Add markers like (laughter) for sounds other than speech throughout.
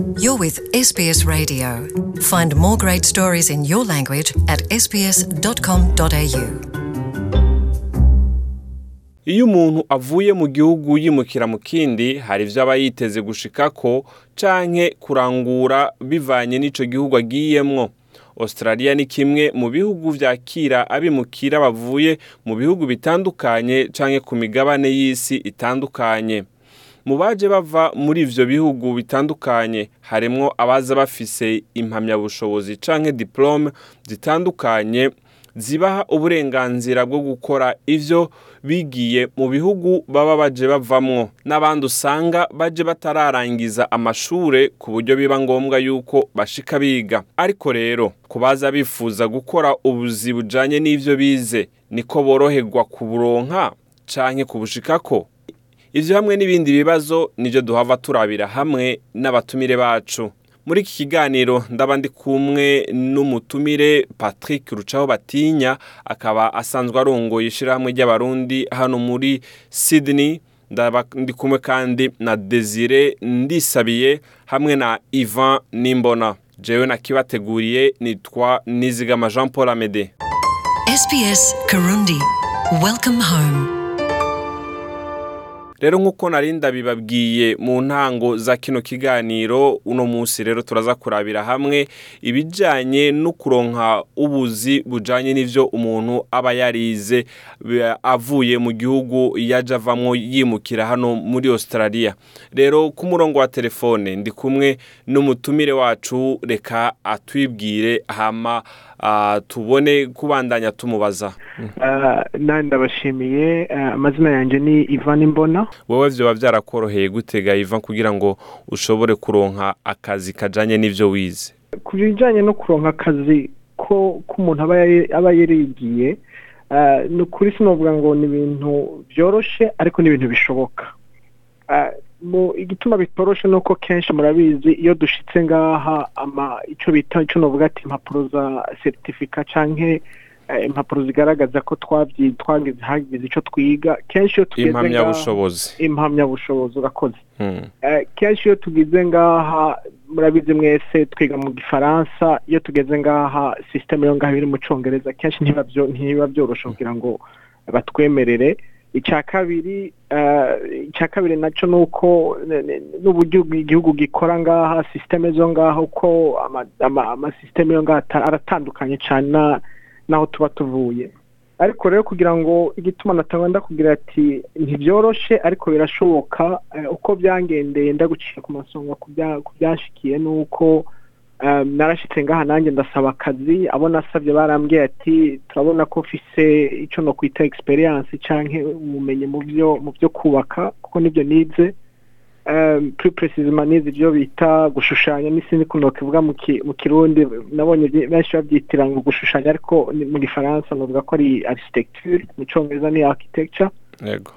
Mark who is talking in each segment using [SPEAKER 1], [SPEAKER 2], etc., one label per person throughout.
[SPEAKER 1] You're with SBS Radio. Find more great stories in your language at sbs.com.au.
[SPEAKER 2] iyo umuntu avuye mu gihugu yimukira mu kindi hari ibyo aba yiteze gushikako canke kurangura bivanye n'ico gihugu agiyemwo australia ni kimwe mu bihugu vyakira abimukira bavuye mu bihugu bitandukanye canke ku migabane y'isi itandukanye mu baje bava muri ivyo bihugu bitandukanye harimwo abaza bafise impamyabushobozi canke diplome zitandukanye zibaha uburenganzira bwo gukora ivyo bigiye mu bihugu baba baje bavamwo. N'abandi usanga baje batararangiza amashure ku buryo biba ngombwa yuko bashika biga. Ariko rero ku baza bifuza gukora ubuzi bujanye n'ivyo bize niko boroherwa kuburonka canke kubushikako? Ivyo hamwe n'ibindi bibazo nivyo duhava turabira hamwe n'abatumire bacu muri iki kiganiro ndaba ndi kumwe n'umutumire patrick rucaho batinya akaba asanzwe arongoye ishyirahamwe ry'abarundi hano muri sydney ndaba ndi kumwe kandi na desire ndisabiye hamwe na ivan nimbona jewe nakibateguriye nitwa nizigama jean paul amede
[SPEAKER 1] SBS Karundi. Welcome home.
[SPEAKER 2] Rero nk'uko nari ndabibabwiye mu ntango za kino kiganiro uno munsi rero turaza kurabira hamwe ibijyanye no kuronka ubuzi bujyanye n'ibyo umuntu aba yarize avuye mu gihugu yaje avamo yimukira hano muri australia. Rero ku murongo wa telefone ndi kumwe n'umutumire wacu reka atwibwire hama tubone kubandanya tumubaza.
[SPEAKER 3] Ah, nani ndabashimiye. Ah, amazina yanjye ni ivan imbona
[SPEAKER 2] wowe byoba byarakoroheye gutega iva kugira ngo ushobore kuronka akazi kajanye n'ivyo wize?
[SPEAKER 3] Ku bijyanye no kuronka akazi ko k'umuntu aba yari- aba yarigiye ah, ni ukuri sinavuga ngo ni ibintu byoroshe ariko ni ibintu bishoboka. Ah, igituma bitoroshe ni uko kenshi murabizi iyo dushitse ngaha ama icyo bita icyo navuga ati impapuro za seritifika canke eh, impapuro zigaragaza ko twagize hagize icyo twiga kenshi iyo tugeze ngaha
[SPEAKER 2] impamyabushobozi.
[SPEAKER 3] Impamyabushobozi urakoze.
[SPEAKER 2] Hmm.
[SPEAKER 3] Eh, kenshi iyo tugize ngaha murabizi mwese twiga mu gifaransa iyo tugeze ngaha sisiteme yo ngaha iri mu cyongereza kenshi ntibiba byo- ntibiba byoroshe kugira ngo batwemerere. Icya kabiri eh, icya kabiri na cyo ni uko n'uburyo igihugu gikora ngaha sisiteme zo ama- ama- amasisiteme yo ngaha ata- aratandukanye cyane na- n'aho tuba tuvuye. Ariko rero kugira ngo igituma natanga kugira ati ntibyoroshe ariko birashoboka. Eh, uko byangendeye ndaguciye ku masonga ku byashikiye ni uko eh, narashitse ngaha nanjye ndasaba akazi abo nasabye barambwiye ati turabona ko ufise icyo no kwita experience canke ubumenyi mu byo mu byo kubaka kuko ni byo nize um, plus precisement nize ibyo bita gushushanya n'isindi kuno kivuga mu ki- mu kirundi nabonye benshi babyitira ngo gushushanya ariko mu gifaransa navuga ko ari architecture mu cyongereza ni architecture.
[SPEAKER 2] Yego.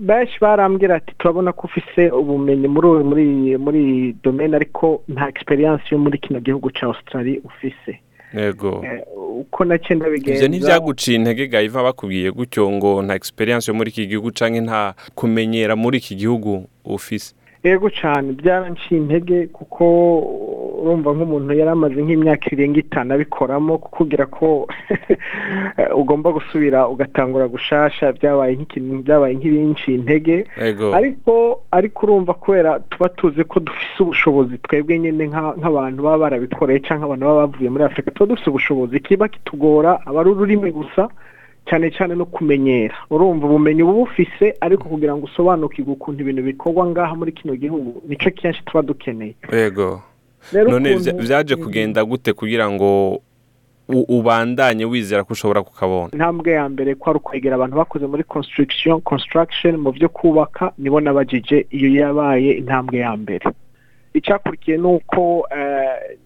[SPEAKER 3] Benshi barambwira ati turabona ko ufise ubumenyi muri uyu- muri muri domaine ariko nta experience yo muri kino gihugu cya Australia ufise.
[SPEAKER 2] Yego.
[SPEAKER 3] Eh, uko na cyo ndabigenza.
[SPEAKER 2] Ivyo ntivyaguciye intege gayiva bakubwiye gutyo ngo nta experience yo muri iki gihugu canke nta kumenyera muri iki gihugu ufise.
[SPEAKER 3] Yego cyane byaranciye intege kuko urumva nk'umuntu yari amaze nk'imyaka irenga itanu abikoramo kukubwira ko (laughs) ugomba gusubira ugatangura gushasha byabaye nk'ikintu byabaye nk'ibinciye intege. Ariko ariko urumva kubera tuba tuzi ko dufise ubushobozi twebwe nyine nka- nk'abantu baba barabikoreye cyangwa abantu baba bavuye muri afurika tuba dufise ubushobozi. Kiba kitugora aba ari ururimi gusa cyane cyane no kumenyera. Urumva ubumenyi uba bufise ariko kugira ngo usobanukirwe ukuntu ibintu bikorwa ngaha muri kino gihugu ni cyo kenshi tuba dukeneye.
[SPEAKER 2] Yego none vyaje kugenda gute kugira ngo ubandanye wizera ko ushobora kukabona?
[SPEAKER 3] Intambwe ya mbere ko ari ukwegera abantu bakoze muri construction construction mu byo kubaka nibo nabajije iyo yabaye intambwe ya mbere. Icyakurikiye ni uko eh,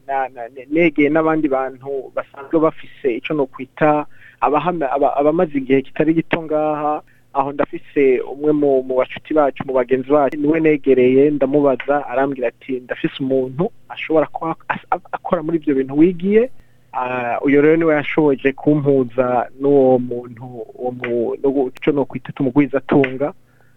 [SPEAKER 3] negeye n'abandi bantu basanzwe bafise icyo no kwita abahama- aba- abamaze igihe kitari gito ngaha aho ndafise umwe mu bacuti bacu mu bagenzi bacu ni we negereye ndamubaza arambwira ati ndafise umuntu ashobora kuba akora muri ibyo bintu wigiye? Ah, uyu rero ni we yashoboje kumpuza n'uwo muntu uwo mu- n'uwo- ico no kwita tumugwizatunga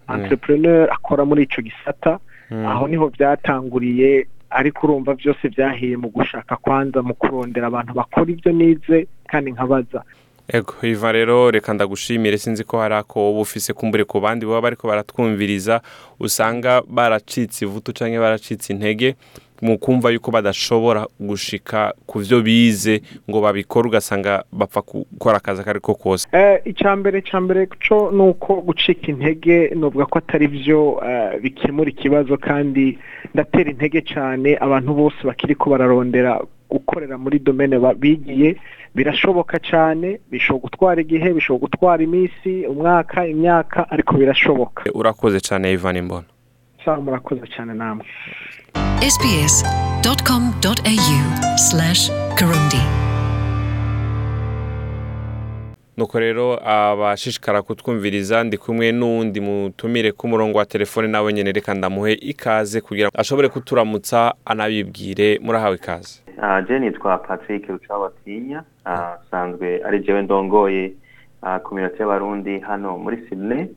[SPEAKER 3] entrepreneur akora muri ico gisata.
[SPEAKER 2] Mm.
[SPEAKER 3] aho ni ho byatanguriye ariko urumva byose byahiye mu gushaka kwanza mu kurondera abantu bakora ibyo nize kandi nkabaza.
[SPEAKER 2] Ego iva rero reka ndagushimire sinzi ko hari ako wowe ufise kumbure ku bandi baba bariko baratwumviriza usanga baracitse ivutu canke baracitse intege mu kumva yuko badashobora gushika ku vyo bize ngo babikore ugasanga bapfa gukora akazi ako ariko kose.
[SPEAKER 3] Eh, icya mbere cya mbere cyo ni uko gucika intege nuvuga ko atari byo eh, bikemura ikibazo kandi ndatera intege cyane abantu bose bakiri ko bararondera gukorera muri domene bigiye. Birashoboka cyane bishobora gutwara igihe bishobora gutwara iminsi umwaka imyaka ariko birashoboka.
[SPEAKER 2] Urakoze cane Ivan Imbona
[SPEAKER 3] cyangwa murakoze cyane namwe.
[SPEAKER 1] Sbs.com.au slash Kirundi.
[SPEAKER 2] Nuko rero abashishikara kutwumviriza ndi kumwe n'uwundi mutumire ku murongo wa telefone nawe nyene reka ndamuhe ikaze kugira ngo ashobore kuturamutsa anabibwire. Murahawe ikaze.
[SPEAKER 4] Ah, je nitwa patrick rucabatinya Ah, asanzwe ari jewe ndongoye ah, community y'abarundi hano muri sydney.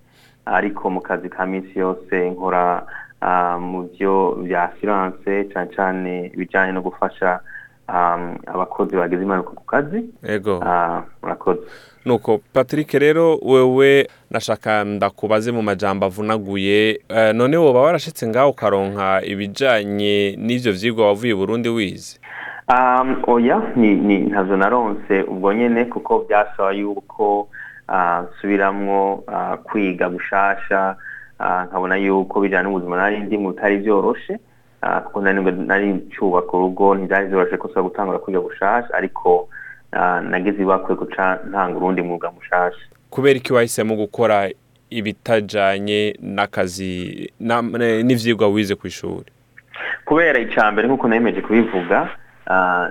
[SPEAKER 4] Ariko mu kazi ka minsi yose nkora ah, mu byo bya assurance cyane cyane ibijyanye no gufasha ah, abakozi bagize impanuka ku kazi.
[SPEAKER 2] Ego
[SPEAKER 4] Ah, murakoze.
[SPEAKER 2] Nuko patrick rero wewe nashaka ndakubaze mu majambo avunaguye. Eh, none woba warashitse ngaho ukaronka ibijanye n'ivyo vyigwa wavuye burundi wize?
[SPEAKER 4] Um, oya ntabyo naronse. Ubwo nyene kuko byasaba yuko ah, nsubiramwo uh, kwiga gushasha nkabona yuko bijyana n'ubuzima nari ndimo bitari byoroshe kuko nari nari cyubaka urugo ntibyari byoroshe ko nshobora gutangura kwiga gushasha ariko ah, nagize ibakwe guca ntanga urundi mwuga mushasha.
[SPEAKER 2] Kubera iki wahisemo gukora ibitajanye n'akazi na- n'ivyigwa wize ku ishuri
[SPEAKER 4] kubera icambere nk'uko nemeje kubivuga ah,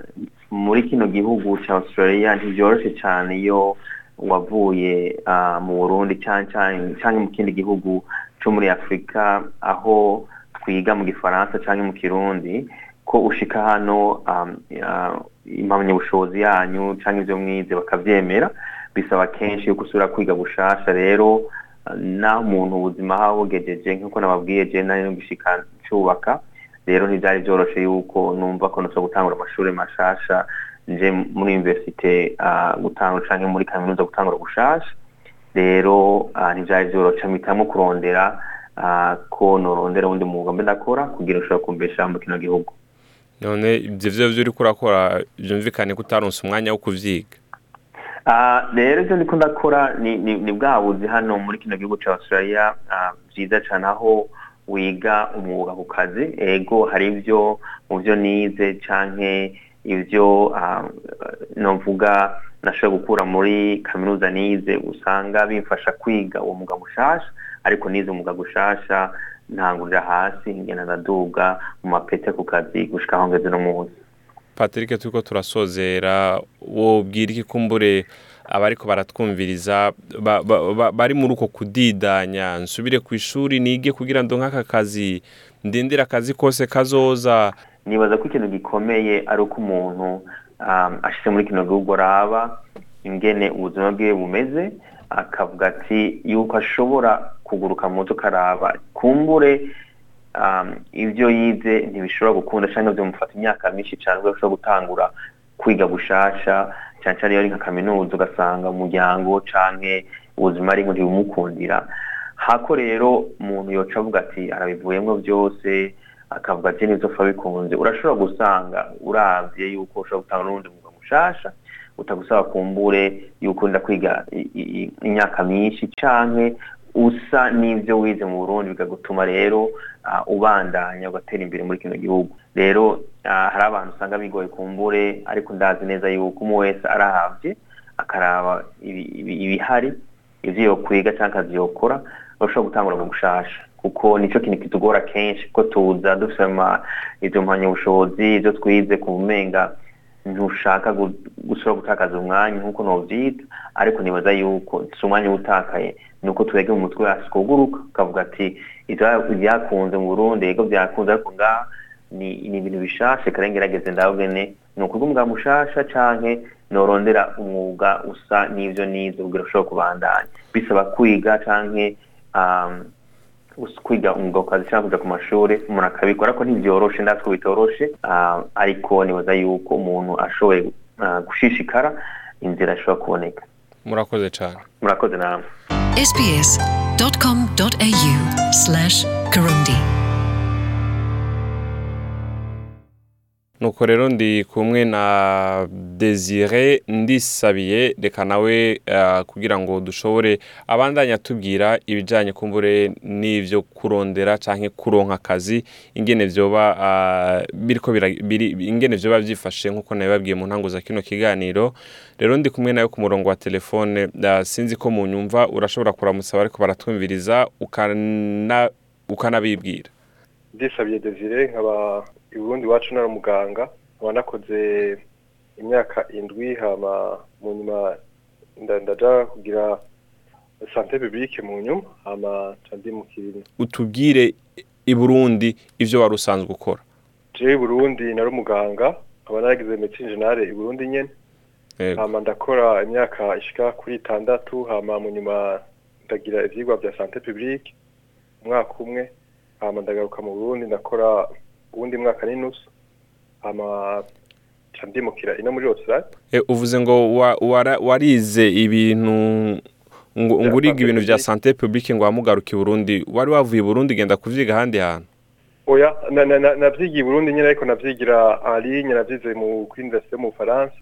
[SPEAKER 4] muri kino gihugu cya australia ntibyoroshe cyane iyo wavuye ah, mu burundi cyangwa mu kindi gihugu cyo muri afurika aho twiga mu gifaransa cyangwa mu kirundi ko ushika hano um, ah, impamyabushobozi yanyu cyangwa ibyo mwize bakabyemera bisaba kenshi yuko usubira kwiga gushasha rero ah, naho umuntu ubuzima haba bugejeje nk'uko nababwiye je nari no gushika ncubaka rero ntibyari byoroshe yuko numva ko nashobora gutangura amashuri mashasha nje muri universite uh, gutangura canke muri kaminuza gutangura gushasha rero uh, ntivyari byoroshe mpitamo kurondera uh, ko norondera uwundi mwuga mbe ndakora kugira ushobora kumbesha mu kino gihugu.
[SPEAKER 2] None ivyo vyo vyo uriko urakora vyumvikane ko utaronse umwanya wo kuvyiga.
[SPEAKER 4] Ah, rero ibyo ndiko ndakora ni, bwa buzi hano muri kino gihugu cya australia. Ah, byiza cyane aho wiga umwuga ku kazi. Ego hari ibyo mu byo nize canke ibyo ah, novuga nashoboye gukura muri kaminuza nize usanga bimfasha kwiga uwo mwuga mushasha ariko nize umwuga gushasha ntangurira hasi ngenda ndaduga mu mapete ku kazi gushika aho ngeze no munsi.
[SPEAKER 2] Patrick turiko turasozera wobwira iki kumbure abariko baratwumviriza ba- ba- ba- bari muri uko kudidanya? Nsubire ku ishuri nige kugira ndonke aka kazi ndindire akazi kose kazoza.
[SPEAKER 4] Nibaza ko ikintu gikomeye ari uko umuntu um, ashyize muri kino gihugu araba ingene ubuzima bwiwe bumeze akavuga ati yuko ashobora kuguruka mu mutwe ukaraba kumbure um, ibyo yize ntibishobora gukunda cyangwa bimufata imyaka myinshi cyane ubwo ashobora gutangura kwiga gushasha cyane cyane iyo ari nka kaminuza ugasanga umuryango canke ubuzima arimo ntibumukundira hako rero umuntu yoca avuga ati arabivuyemo byose akavuga ati nizopfa bikunze. Urashobora gusanga uravye yuko ushobora gutanga n'ubundi mwuga mushasha utagusaba kumbure yuko nda kwiga imyaka myinshi canke usa n'ivyo wize mu burundi bikagutuma rero ubandanya ugatera imbere muri kino gihugu. Rero hari abantu usanga bigoye kumbure ariko ndazi neza yuko umwe wese arahavye akaraba ibi- ibi- ibihari ivyo yokwiga canke akazi yokora bashobora gutangura mu gushasha kuko nico kintu kitugora kenshi ko tuza dufise ama ivyo mpamyabushobozi ivyo twize ku bumenga. Ntushaka gu- gusubira gutakaza umwanya nk'uko novyita ariko nibaza yuko si umwanya utakaye. Ni uko twege mu mutwe hasi kuguruka ukavuga ati "Ivya- ibyakunze mu burundi yego byakunze ariko ngaha ni ibintu bishashe. Kare ngerageze ndabwene ni ukuvuga umwuga mushasha canke norondera umwuga usa n'ivyo nize. Kugira ushobora kubandanya. Bisaba kwiga us- kwiga umwuga ku kazi cyangwa kuja ku mashuri umuntu akabikora ariko ntibyoroshe ndazi ko bitoroshe ah, ariko nibaza yuko umuntu ashoboye ah, gushishikara inzira ishobora kuboneka.
[SPEAKER 2] Murakoze cyane
[SPEAKER 4] murakoze namwe
[SPEAKER 1] sbs.com.au
[SPEAKER 2] nuko rero ndi kumwe na desire ndisabiye reka nawe eh, kugira ngo dushobore abandanya tubwira ibijyanye kumbure n'ibyo kurondera cyangwa kuronka akazi biri- ingene vyoba byifashe nk'uko nabibabwiye mu ntango za kino kiganiro. Rero ndi kumwe nawe ku murongo wa telefone ah, sinzi ko mu nyumva urashobora kuramutsa ariko baratwumviriza ukana- ukanabibwira.
[SPEAKER 5] Ndisabye desire nkaba i burundi iwacu nari umuganga nkaba nakoze imyaka indwi hama mu nyuma nda- ndaja kugira sante publique mu nyuma hama nca ndi mu kintu
[SPEAKER 2] utubwire i burundi ibyo wari usanzwe ukora.
[SPEAKER 5] Jewe i burundi nari umuganga nkaba naragize medecine generale i burundi nyene. Hama ndakora imyaka ishika kuri itandatu hama mu nyuma ndagira ivyigwa vya sante publique umwaka umwe. Hama ndagaruka mu burundi ndakora uwundi mwaka n'inusu hama ndimukira ino muri australia.
[SPEAKER 2] E, uvuze ngo warize ibintu ngo uriga ibintu bya sante publique ngo wamugaruke i burundi. Wari wavuye i burundi genda kuvyiga ahandi hantu?
[SPEAKER 5] Oya na- na- na- navyigiye i burundi nyene ariko navyigira en ligne navyize mu université mu bufaransa.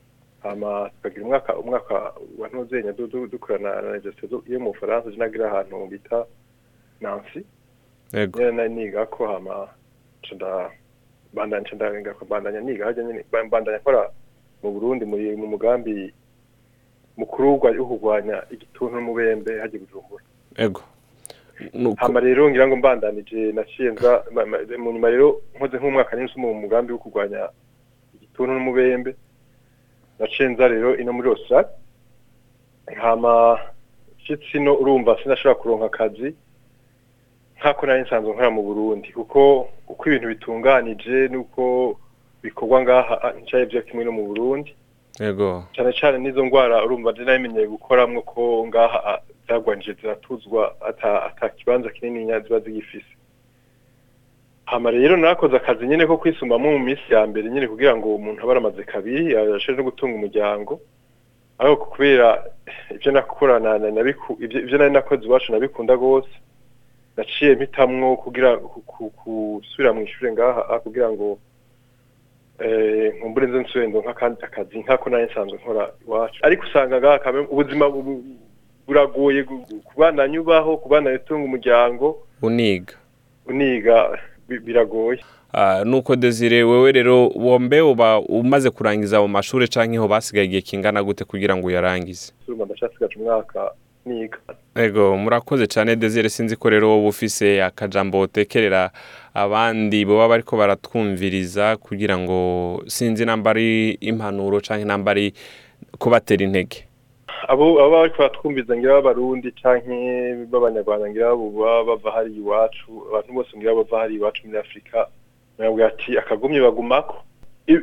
[SPEAKER 5] Hama tukagira umwaka umwaka wa ntuzenya du- du- dukorana na université yo mu bufaransa je nagira ahantu bita nancy. Nari niga ko hama nca nda bandanya ndaga bandanya niga bandanya nkora mu Burundi mu mugambi mukuru wo kurwanya igituntu n'umubembe harya i Bujumbura
[SPEAKER 2] yego Nuko-
[SPEAKER 5] hama rero ngira ngo mbandanije ma- mu nyuma rero nkoze nk'umwaka n'insu mu mugambi wo kurwanya igituntu n'umubembe naciye nza rero ino muri Australia hama shitsi no urumva sinashobora kuronka akazi nkako nari nsanzwe nkora mu Burundi kuko uko ibintu bitunganije nuko bikorwa ngaha ncaye byo kimwe no mu Burundi.
[SPEAKER 2] Yego.
[SPEAKER 5] Cyane cyane n'izo ndwara urumva je namenyeye gukoramwo ko ngaha ah, zagwanije ziratuzwa ata kibanza kinini ziba zigifise. Hama rero narakoze akazi nyene ko kwisumamo mu minsi ya mbere nyene kugira ngo umuntu abe aramaze kabiri ashobore no gutunga umuryango. Ariko kubera ivyo nakorana ivyo nari nakoze iwacu nabikunda gose naciye mpitamwo kugira ku- ku- gusubira mu ishure ngaha ah, kugira ngo eh nkumbure nze nsubire ndonka akandi akazi nkako nari nsanzwe nkora iwacu. Ariko usanga ngaha ubuzima bu- bu- buragoye gu- gu- kubandanya ubaho kubandanya utunga umuryango.
[SPEAKER 2] Uniga.
[SPEAKER 5] Uniga bi- biragoye.
[SPEAKER 2] Ah, nuko desire wewe rero wombe uba umaze kurangiza mu mashuri canke ho basigaye igihe kingana gute kugira ngo uyarangize?
[SPEAKER 5] Ndacasigaje umwaka
[SPEAKER 2] Ego murakoze cyane Desire sinzi ko rero wowe ufise akajambo utekerera abandi baba bariko baratwumviriza kugira ngo sinzi namba ari impanuro canke namba ari kubatera intege.
[SPEAKER 5] Abo abo bariko baratwumviza ngira b'abarundi canke b'abanyarwanda ngira baba bava hari iwacu abantu bose ngira bava hari iwacu muri afurika nababwira ati akagumye bagumako.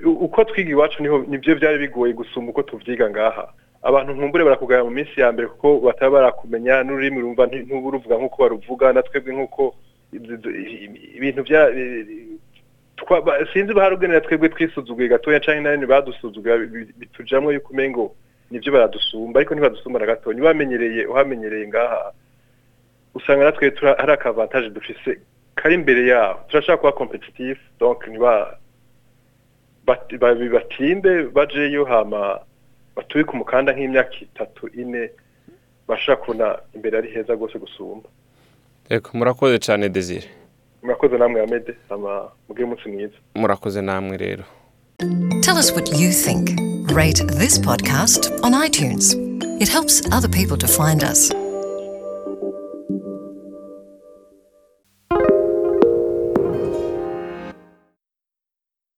[SPEAKER 5] Uko twiga iwacu ni ho nivyo vyari bigoye gusumba uko tuvyiga ngaha. Abantu nkumbure barakugaya mu minsi ya mbere kuko bataba barakumenya n'ururimi rumva nti- ntuba uruvuga nk'uko baruvuga na twebwe nk'uko ibintu ba- sinzi baharugenera twebwe twisuzuguye gatoya canke nani badusuzuguye bi- bitujamwo yuko umengo nivyo baradusumba ariko ntibadusumba na gatoya ntibamenyereye uhamenyereye ngaha. Usanga natwe hari akavantage dufise kari imbere yabo turashaka kuba bat- ba- batinde bajeyo hama batubike umukanda nk'imyaka itatu ine bashaka kubona imbere ari heza rwose gusumba
[SPEAKER 2] Ego murakoze cyane Desire
[SPEAKER 5] murakoze namwe amede hama mugire umunsi mwiza
[SPEAKER 2] murakoze namwe rero
[SPEAKER 1] Tell us what you think. Rate this podcast on iTunes. It helps other people to find us.